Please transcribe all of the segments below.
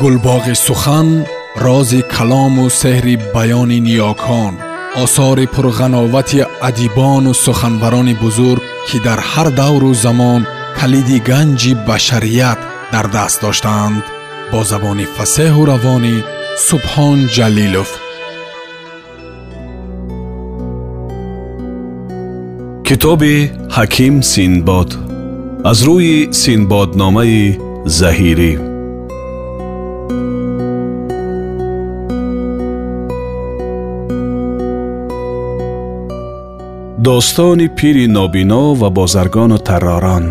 гулбоғи сухан рози калому сеҳри баёни ниёкон осори пурғановати адибону суханбарони бузург ки дар ҳар давру замон калиди ганҷи башарият дар даст доштаанд бо забони фасеҳу равонӣ субҳон ҷалилов китоби ҳаким синбод аз рӯи синбодномаи заҳирӣ достони пири нобино ва бозаргону тарророн.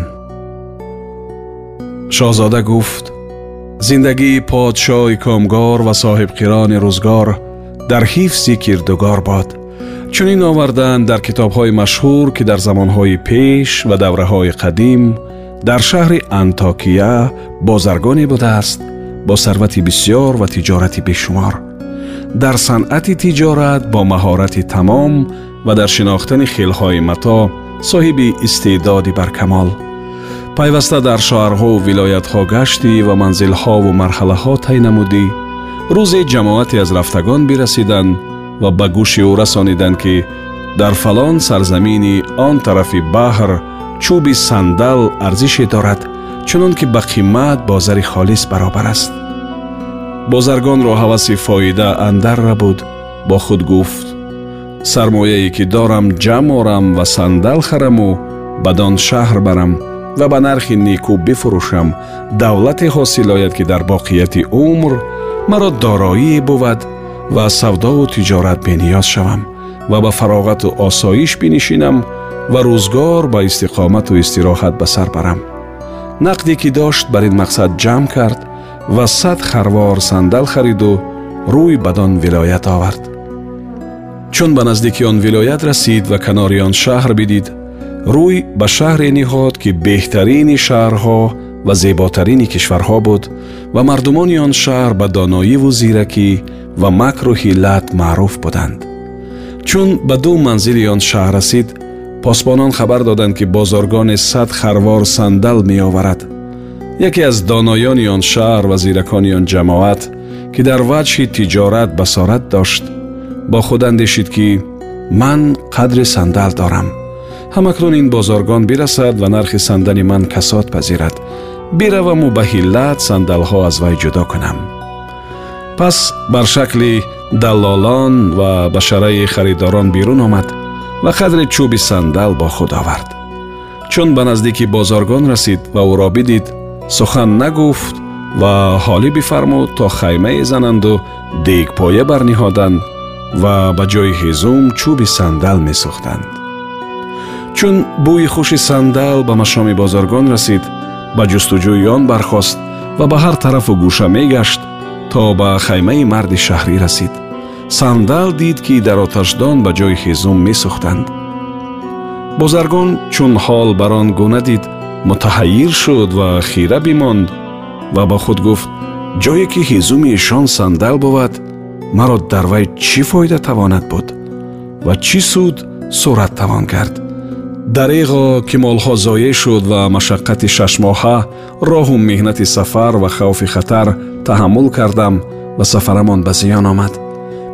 Шоҳзода гуфт зиндагии подшоҳи комгор ва соҳибқирони рӯзгор дар ҳифзи кирдугор бод. Чунин оварданд дар китобҳои машҳур ки дар замонҳои пеш ва давраҳои қадим дар шаҳри антокия бозаргоне будааст бо сарвати бисьёр ва тиҷорати бешумор. Дар санъати тиҷорат бо маҳорати тамом ва дар шинохтани хелҳои мато соҳиби истеъдоди баркамол. Пайваста дар шоҳарҳову вилоятҳо гаштӣ ва манзилҳову марҳалаҳо тай намудӣ рӯзе ҷамоате аз рафтагон бирасиданд ва ба гӯши ӯ расониданд ки дар фалон сарзамини он тарафи баҳр чӯби сандал арзише дорад чунон ки ба қимат бо зари холис баробар аст. Бозаргонро ҳаваси фоида андарра буд бо худ гуфт сармояе ки дорам ҷамъ орам ва сандал хараму бадон шаҳр барам ва ба нархи некӯ бифурӯшам. Давлате ҳосил ояд ки дар боқияти умр маро дороие буд ва савдову тиҷорат бениёз шавам ва ба фароғату осоиш бинишинам ва рӯзгор ба истиқомату истироҳат ба сар барам. Нақде ки дошт бар ин мақсад ҷамъ кард ва сад харвор сандал хариду рӯй бадон вилоят овард чун ба наздики он вилоят расид ва канори он шаҳр бидид рӯй ба шаҳре ниҳод ки беҳтарини шаҳрҳо ва зеботарини кишварҳо буд ва мардумони он шаҳр ба доноиву зиракӣ ва макру ҳиллат маъруф буданд. Чун ба ду манзили он шаҳр расид посбонон хабар доданд ки бозоргоне сад харвор сандал меоварад. Яке аз доноёни он шаҳр ва зиракони он ҷамоат ки дар ваҷҳи тиҷорат басорат дошт бо худ андешид ки ман қадри сандал дорам. Ҳамакнун ин бозоргон бирасад ва нархи сандали ман касод пазирад. Бираваму ба ҳиллат сандалҳо аз вай ҷудо кунам. Пас бар шакли даллолон ва башараи харидорон берун омад ва қадри чӯби сандал бо худ овард. Чун ба наздики бозоргон расид ва ӯро бидид сухан нагуфт ва ҳолӣ бифармуд то хаймае зананду дегпоя барниҳоданд ва ба ҷои ҳезум чӯби сандал месӯхтанд. Чун бӯи хуши сандал ба машоми бозоргон расид ба ҷустуҷӯи он бархост ва ба ҳар тарафу гӯша мегашт то ба хаймаи марди шаҳрӣ расид. Сандал дид ки дар оташдон ба ҷои ҳезум месӯхтанд. Бозаргон чун ҳол бар он гуна дид мутаҳайир шуд ва хира бимонд ва ба худ гуфт ҷое ки ҳезуми эшон сандал бувад маро дар вай чӣ фоида тавонад буд ва чӣ суд сурат тавон кард? Дареғо ки молҳо зоеъ шуд ва машаққати шашмоҳа роҳу меҳнати сафар ва хавфи хатар таҳаммул кардам ва сафарамон ба зиён омад.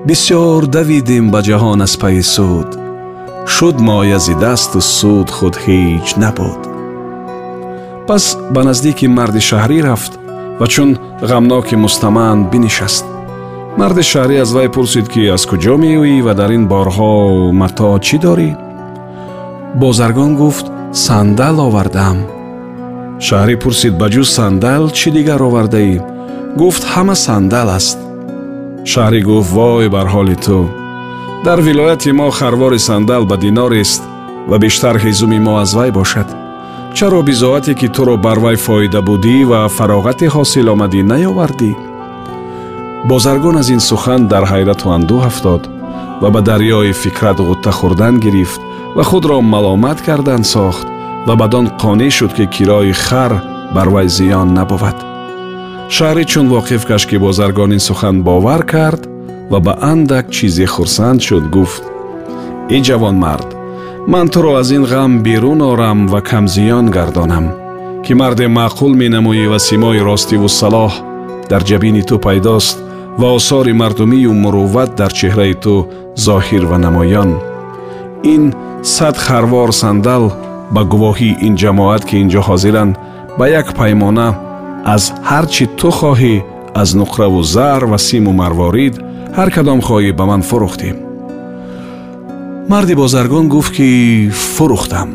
Бисьёр давидем ба ҷаҳон аз пайи суд. Шуд моязи дасту суд худ ҳеҷ набуд. Пас ба наздики марди шаҳрӣ рафт ва чун ғамноки мустамаън бинишаст марди шаҳрӣ аз вай пурсид ки аз куҷо меоӣ ва дар ин борҳо мато чӣ дорӣ? Бозаргон гуфт сандал овардам шаҳрӣ пурсид ба ҷуз сандал чӣ дигар овардаӣ? Гуфт ҳама сандал аст шаҳрӣ гуфт вой бар ҳоли ту дар вилояти мо харвори сандал ба динорест ва бештар ҳезуми мо аз вай бошад. Чаро бизоате ки туро бар вай фоида будӣ ва фароғате ҳосил омадӣ наёвардӣ бозаргон аз ин сухан дар ҳайрату андӯҳ афтод ва ба дарёи фикрат ғутта хӯрдан гирифт ва худро маломат кардан сохт ва бадон қонеъ шуд ки кирои хар бар вай зиён набувад. Шаҳрӣ чун воқиф гашт ки бозаргон ин сухан бовар кард ва ба андак чизе хурсанд шуд гуфт и ҷавонмард ман туро аз ин ғам берун орам ва камзиён гардонам ки марде маъқул менамоӣ ва симои ростиву салоҳ дар ҷабини ту пайдост ва осори мардумию мурувват дар чеҳраи ту зоҳир ва намоён. Ин сад харвор сандал ба гувоҳии ин ҷамоат ки инҷо ҳозиранд ба як паймона аз ҳар чӣ ту хоҳӣ аз нуқраву зар ва симу марворид ҳар кадом хоҳӣ ба ман фурӯхтӣ. Марди бозаргон гуфт ки фурӯхтам.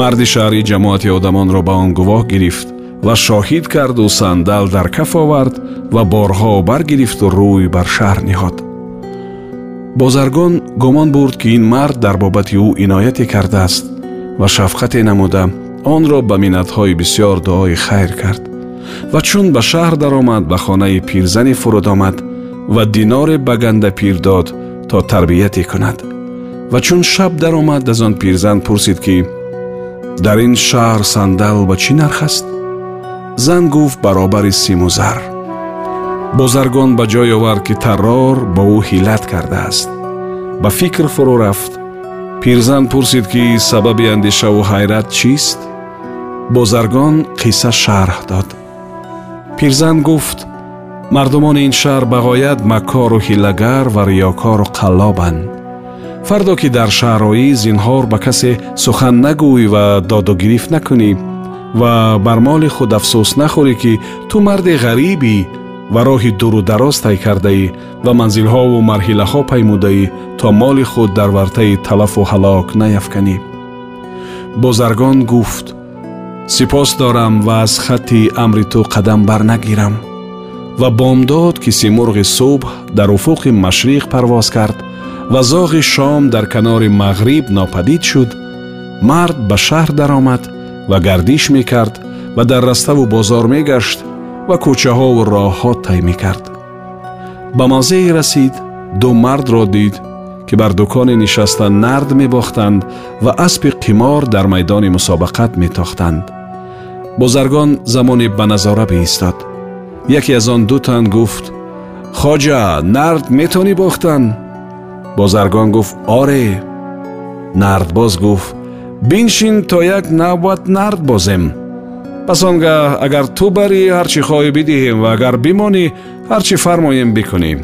Марди шаҳрӣ ҷамоати одамонро ба он гувоҳ гирифт ва шоҳид карду сандал дар каф овард ва борҳо баргирифту рӯй бар шаҳр ниҳод. Бозаргон гумон бурд ки ин мард дар бобати ӯ инояте кардааст ва шафқате намуда. Онро ба миннатҳои бисьёр дуои хайр кард ва чун ба шаҳр даромад ба хонаи пирзане фуруд омад ва диноре ба ганда пир дод то тарбияте кунад. Ва чун шаб даромад аз он пирзан пурсид ки дар ин шаҳр сандал ба чӣ нарх аст зан гуфт баробари симу зар бозаргон ба ҷой овард ки таррор ба ӯ ҳилат кардааст ба фикр фурӯ рафт пирзан пурсид ки сабаби андешаву ҳайрат чист бозаргон қисса шарҳ дод пирзан гуфт мардумони ин шаҳр бағоят маккору ҳилагар ва риёкору қаллобанд фардо ки дар шаҳр оӣ зинҳор ба касе сухан нагӯй ва додугирифт накунӣ ва бар моли худ афсӯс нахӯрӣ ки ту марди ғарибӣ ва роҳи дуру дароз тай кардаӣ ва манзилҳову марҳилаҳо паймудаӣ то моли худ дар вартаи талафу ҳалок наяфканӣ бозаргон гуфт сипос дорам ва аз хатти амри ту қадам барнагирам ва бомдод ки симурғи субҳ дар уфуқи машриқ парвоз кард ва зоғи шом дар канори мағриб нопадид шуд. Мард ба шаҳр даромад ва гардиш мекард ва дар раставу бозор мегашт ва кӯчаҳову роҳҳо тай мекард ба мавзеъе расид ду мардро дид ки бар дуконе нишаста нард мебохтанд ва аспи қимор дар майдони мусобақат метохтанд бозаргон замоне ба назора биистод яке аз он ду тан гуфт хоҷа нард метонӣ бохтан бозаргон гуфт оре нардбоз гуфт биншин то як навбат нард бозем пас он гаҳ агар ту барӣ ҳар чӣ хоҳӣ бидиҳем ва агар бимонӣ ҳар чӣ фармоем бикунем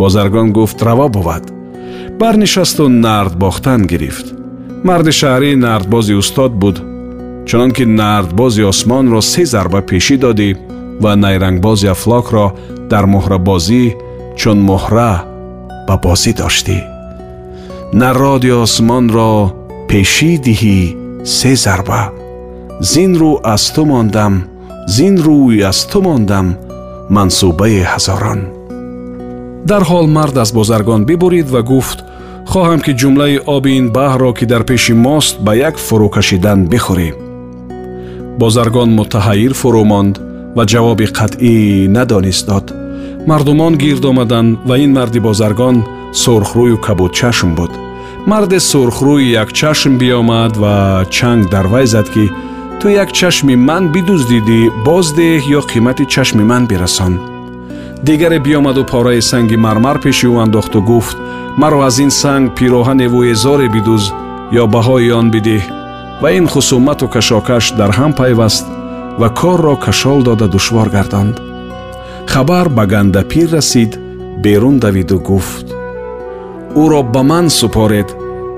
бозаргон гуфт раво бувад барнишасту нард бохтан гирифт марди шаҳрӣ нардбози устод буд чунон ки нардбози осмонро се зарба пешӣ додӣ ва найрангбози афлокро дар муҳрабозӣ чун муҳра ба бозӣ доштӣ народи осмонро пешӣ диҳӣ се зарба зин рӯ аз ту мондам зин рӯй аз ту мондам мансубаи ҳазорон дарҳол мард аз бозаргон бибурид ва гуфт хоҳам ки ҷумлаи оби ин баҳрро ки дар пеши мост ба як фурӯкашидан бихӯрӣ бозаргон мутаҳайир фурӯ монд ва ҷавоби қатъӣ надонист дод мардумон гирд омаданд ва ин марди бозаргон сурхрӯю кабудчашм буд марде сурхрӯи якчашм биёмад ва чанг дар вай зад ки ту як чашми ман бидуздидӣ боздеҳ ё қимати чашми ман бирасон. Дигаре биёмаду пораи санги мармар пеши ӯ андохту гуфт маро аз ин санг пироҳаневу эзоре бидуз ё баҳои он бидиҳ ва ин хусумату кашокаш дар ҳам пайваст ва корро кашол дода душвор гардонд. Хабар ба гандапир расид берун давиду гуфт ӯро ба ман супоред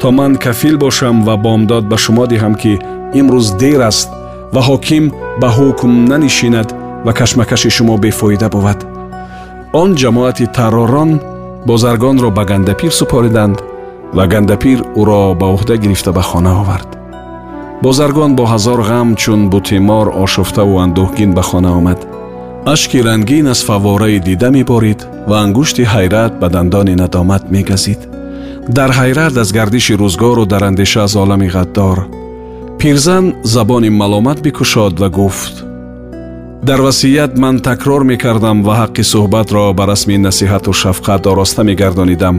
то ман кафил бошам ва бомдод ба шумо диҳам ки имрӯз дер аст ва ҳоким ба ҳукм нанишинад ва кашмакаши шумо бефоида бувад он ҷамоати тарророн бозаргонро ба гандапир супориданд ва гандапир ӯро ба уҳда гирифта ба хона овард. Бозаргон бо ҳазор ғам чун бутимор ошуфтаву андӯҳгин ба хона омад. Ашки рангин аз фавораи дида меборид ва ангушти ҳайрат ба дандони надомат мегазид дар ҳайрат аз гардиши рӯзгору дар андеша аз олами ғаддор. Пирзан забони маломат бикушод ва гуфт. Дар васият ман такрор мекардам ва ҳаққи суҳбатро ба расми насиҳату шафқат ороста мегардонидам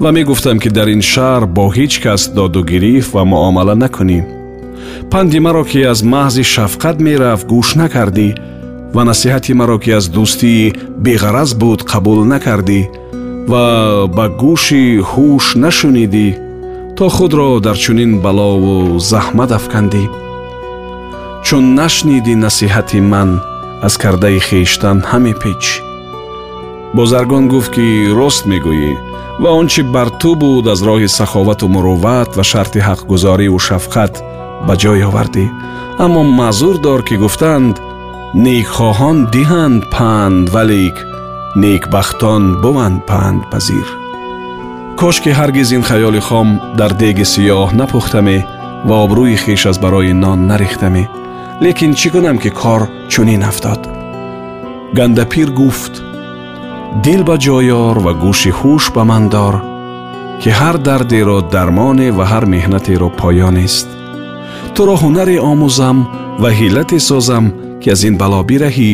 ва мегуфтам ки дар ин шаҳр бо ҳеҷ кас додугирифт ва муомала накунӣ. Панди маро ки аз маҳзи шафқат мерафт гӯш накардӣ ва насиҳати маро ки аз дӯстии беғараз буд қабул накардӣ ва ба гӯши ҳуш нашунидӣ то худро дар чунин балову заҳмат афкандӣ. Чун нашнидӣ насиҳати ман аз кардаи хештан ҳаме печ. Бозаргон гуфт ки рост мегӯӣ ва он чи бар ту буд аз роҳи саховату мурувват ва шарти ҳақгузориву шафқат ба ҷой овардӣ. Аммо маъзур дор ки гуфтанд некхоҳон диҳанд панд валек некбахтон буванд пандпазир кош ки ҳаргиз ин хаёли хом дар деги сиёҳ напухтаме ва обрӯи хеш аз барои нон нарехтаме лекин чӣ кунам ки кор чунин афтод гандапир гуфт дил ба ҷойор ва гӯши ҳуш ба ман дор ки ҳар дардеро дармоне ва ҳар меҳнатеро поёнест туро ҳунаре омӯзам ва ҳиллате созам ки аз ин бало бираҳӣ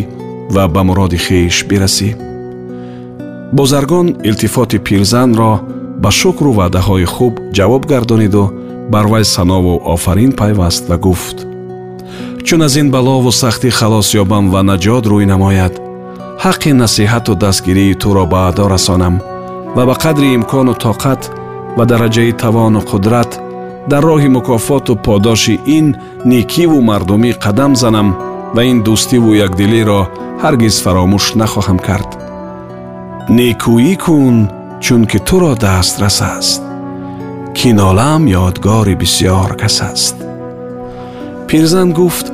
ва ба муроди хеш бирасӣ бозаргон илтифоти пирзанро ба шукру ваъдаҳои хуб ҷавоб гардониду бар вай санову офарин пайваст ва гуфт. Чун аз ин балову сахтӣ халос ёбам ва наҷот рӯй намояд ҳаққи насиҳату дастгирии туро ба адо расонам ва ба қадри имкону тоқат ва дараҷаи тавону қудрат дар роҳи мукофоту подоши ин некиву мардумӣ қадам занам ва ин дӯстиву якдилиро ҳаргиз фаромӯш нахоҳам кард некӯӣ кун чунки туро дастрас аст кинолаам ёдгори бисьёр кас аст пирзан гуфт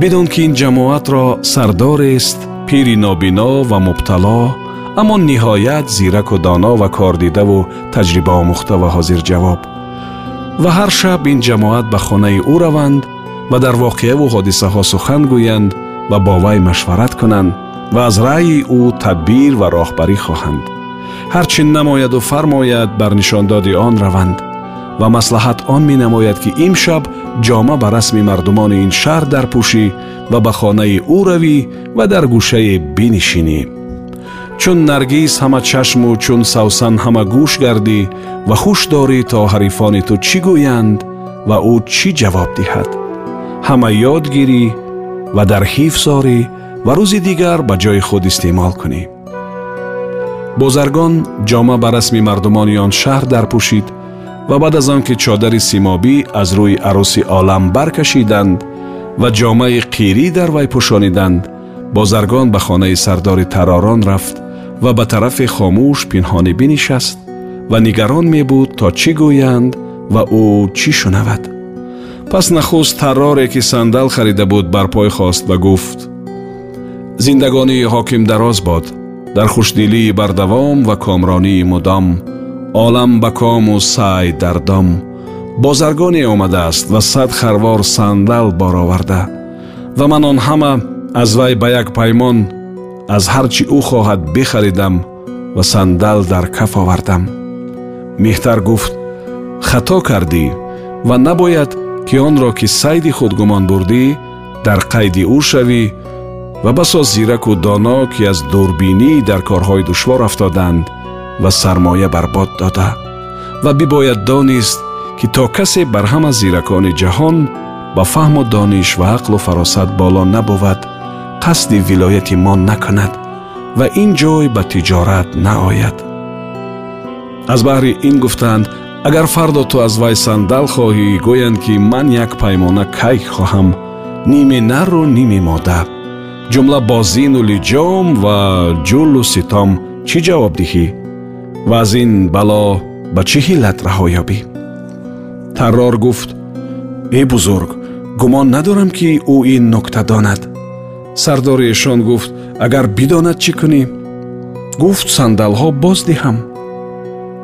бидон ки ин ҷамоатро сардорест пири нобино ва мубтало аммо ниҳоят зираку доно ва кордидаву таҷрибаомӯхта ва ҳозирҷавоб ва ҳар шаб ин ҷамоат ба хонаи ӯ раванд ва дар воқеаву ҳодисаҳо сухан гӯянд ва бо вай машварат кунанд ва аз раъйи ӯ тадбир ва роҳбарӣ хоҳанд ҳар чӣ намояду фармояд бар нишондоди он раванд ва маслиҳат он менамояд ки имшаб ҷома ба расми мардумони ин шаҳр дарпӯшӣ ва ба хонаи ӯ равӣ ва дар гӯшае бинишинӣ чун наргиз ҳама чашму чун савсан ҳама гӯш гардӣ ва хуш дорӣ то ҳарифони ту чӣ гӯянд ва ӯ чӣ ҷавоб диҳад ҳама ёд гирӣ ва дар ҳифз орӣ ва рӯзи дигар ба ҷои худ истеъмол кунӣ бозаргон ҷома ба расми мардумони он шаҳр дарпӯшид ва баъд аз он ки чодари симобӣ аз рӯи арӯси олам баркашиданд ва ҷомаи қирӣ дар вай пӯшониданд бозаргон ба хонаи сардори таророн рафт ва ба тарафе хомӯш пинҳонӣ бинишаст ва нигарон мебуд то чӣ гӯянд ва ӯ чӣ шунавад пас нахуст тарроре ки сандал харида буд барпой хост ва гуфт зиндагонии ҳоким дароз бод дар хушдилии бардавом ва комронии мудом олам ба кому сай дар дом. Бозаргоне омадааст ва сад харвор сандал бороварда. Ва ман он ҳама аз вай ба як паймон аз ҳар чӣ ӯ хоҳад бихаридам ва сандал дар каф овардам. Меҳтар гуфт хато кардӣ ва набояд ки онро ки сайди худ гумон бурдӣ дар қайди ӯ шавӣ ва басо зираку доно ки аз дурбинӣ дар корҳои душвор афтоданд ва сармоя барбод дода. Ва бибояд донист ки то касе бар ҳама зиракони ҷаҳон ба фаҳму дониш ва ақлу фаросат боло набувад қасди вилояти мо накунад ва ин ҷой ба тиҷорат наояд. Аз баҳри ин гуфтанд агар фардо ту аз вай сандал хоҳӣ гӯянд ки ман як паймона кайк хоҳам ниме нару ниме мода ҷумла бозину лиҷом ва ҷулу ситом чӣ ҷавоб диҳӣ? Ва аз ин бало ба чӣ ҳиллат раҳо ёбӣ? Таррор гуфт э бузург гумон надорам ки ӯ ин нукта донад сардори эшон гуфт агар бидонад чӣ кунӣ? Гуфт сандалҳо боздиҳам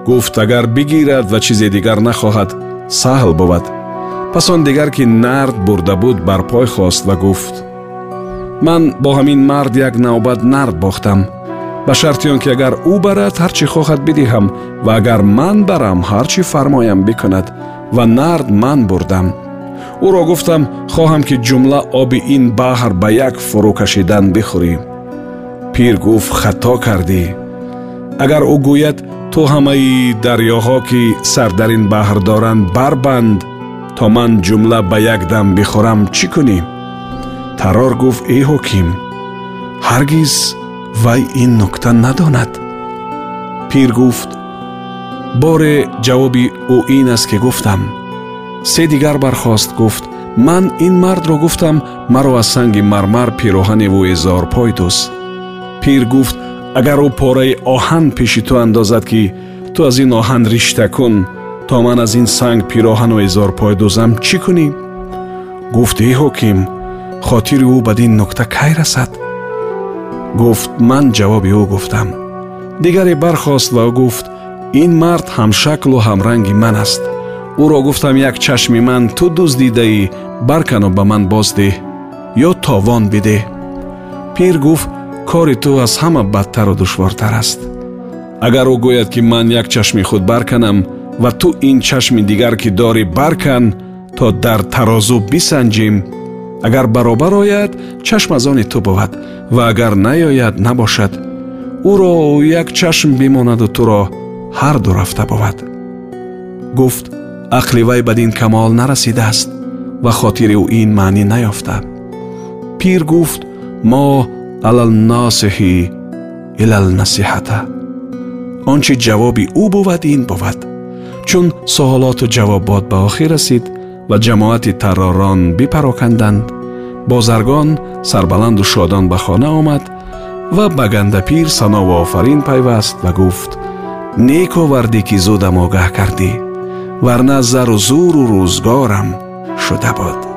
гуфт агар бигирад ва чизе дигар нахоҳад саҳл бувад пас он дигар ки нард бурда буд бар пой хост ва гуфт ман бо ҳамин мард як навбат нард бохтам. Ба шарти он ки агар ӯ барад ҳар чӣ хоҳад бидиҳам ва агар ман барам ҳар чӣ фармоям бикунад ва нард ман бурдам. Ӯро гуфтам хоҳам ки ҷумла оби ин баҳр ба як фурӯ кашидан бихӯрӣ пир гуфт хато кардӣ агар ӯ гӯяд ту ҳамаи дарёҳо ки сар дар ин баҳр доранд барбанд то ман ҷумла ба як дам бихӯрам чӣ кунӣ тарор гуфт эй ҳоким ҳаргиз вай ин нукта надонад? Пир гуфт боре ҷавоби ӯ ин аст ки гуфтам се дигар бархост гуфт ман ин мардро гуфтам маро аз санги мармар пироҳани вӯизорпой дӯз пир гуфт агар ӯ пораи оҳан пеши ту андозад ки ту аз ин оҳан ришта кун то ман аз ин санг пироҳану изорпой дӯзам чӣ кунӣ? Гуфт э ҳоким хотири ӯ бадин нукта кай расад гуфт ман ҷавоби ӯ гуфтам дигаре бархост ва гуфт ин мард ҳамшаклу ҳамранги ман аст ӯро гуфтам як чашми ман ту дуздидаӣ баркану ба ман боздеҳ ё товон бидеҳ пир гуфт кори ту аз ҳама бадтару душвортар аст агар ӯ гӯяд ки ман як чашми худ барканам ва ту ин чашми дигар ки дорӣ баркан то дар тарозу бисанҷем агар баробар ояд чашм аз они ту бувад ва агар наёяд набошад. Ӯро як чашм бимонаду туро ҳарду рафта бувад. Гуфт ақли вай бадин камол нарасидааст ва хотири ӯ ин маънӣ наёфта пир гуфт мо алалносиҳи илалнасиҳата он чи ҷавоби ӯ бувад ин бувад. Чун суолоту ҷавобот ба охир расид ва ҷамоати тарророн бипароканданд бозаргон сарбаланду шодон ба хона омад ва ба гандапир санову офарин пайваст ва гуфт нек овардӣ ки зудам огаҳ кардӣ варна зару зуру рӯзгорам шуда буд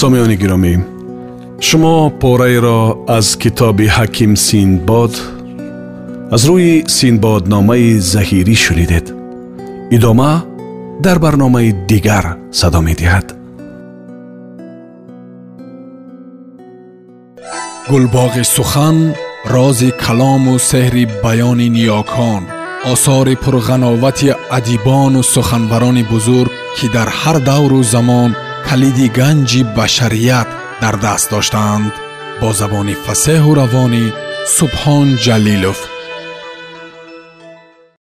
сомиёни гиромӣ шумо пораеро аз китоби ҳаким синдбод аз рӯи синдбодномаи заҳирӣ шунидед идома дар барномаи дигар садо медиҳад гулбоғи сухан рози калому сеҳри баёни ниёкон осори пурғановати адибону суханбарони бузург ки дар ҳар давру замон калиди ганҷи башарият дар даст доштаанд. Бо забони фасеҳу равонӣ субҳон ҷалилов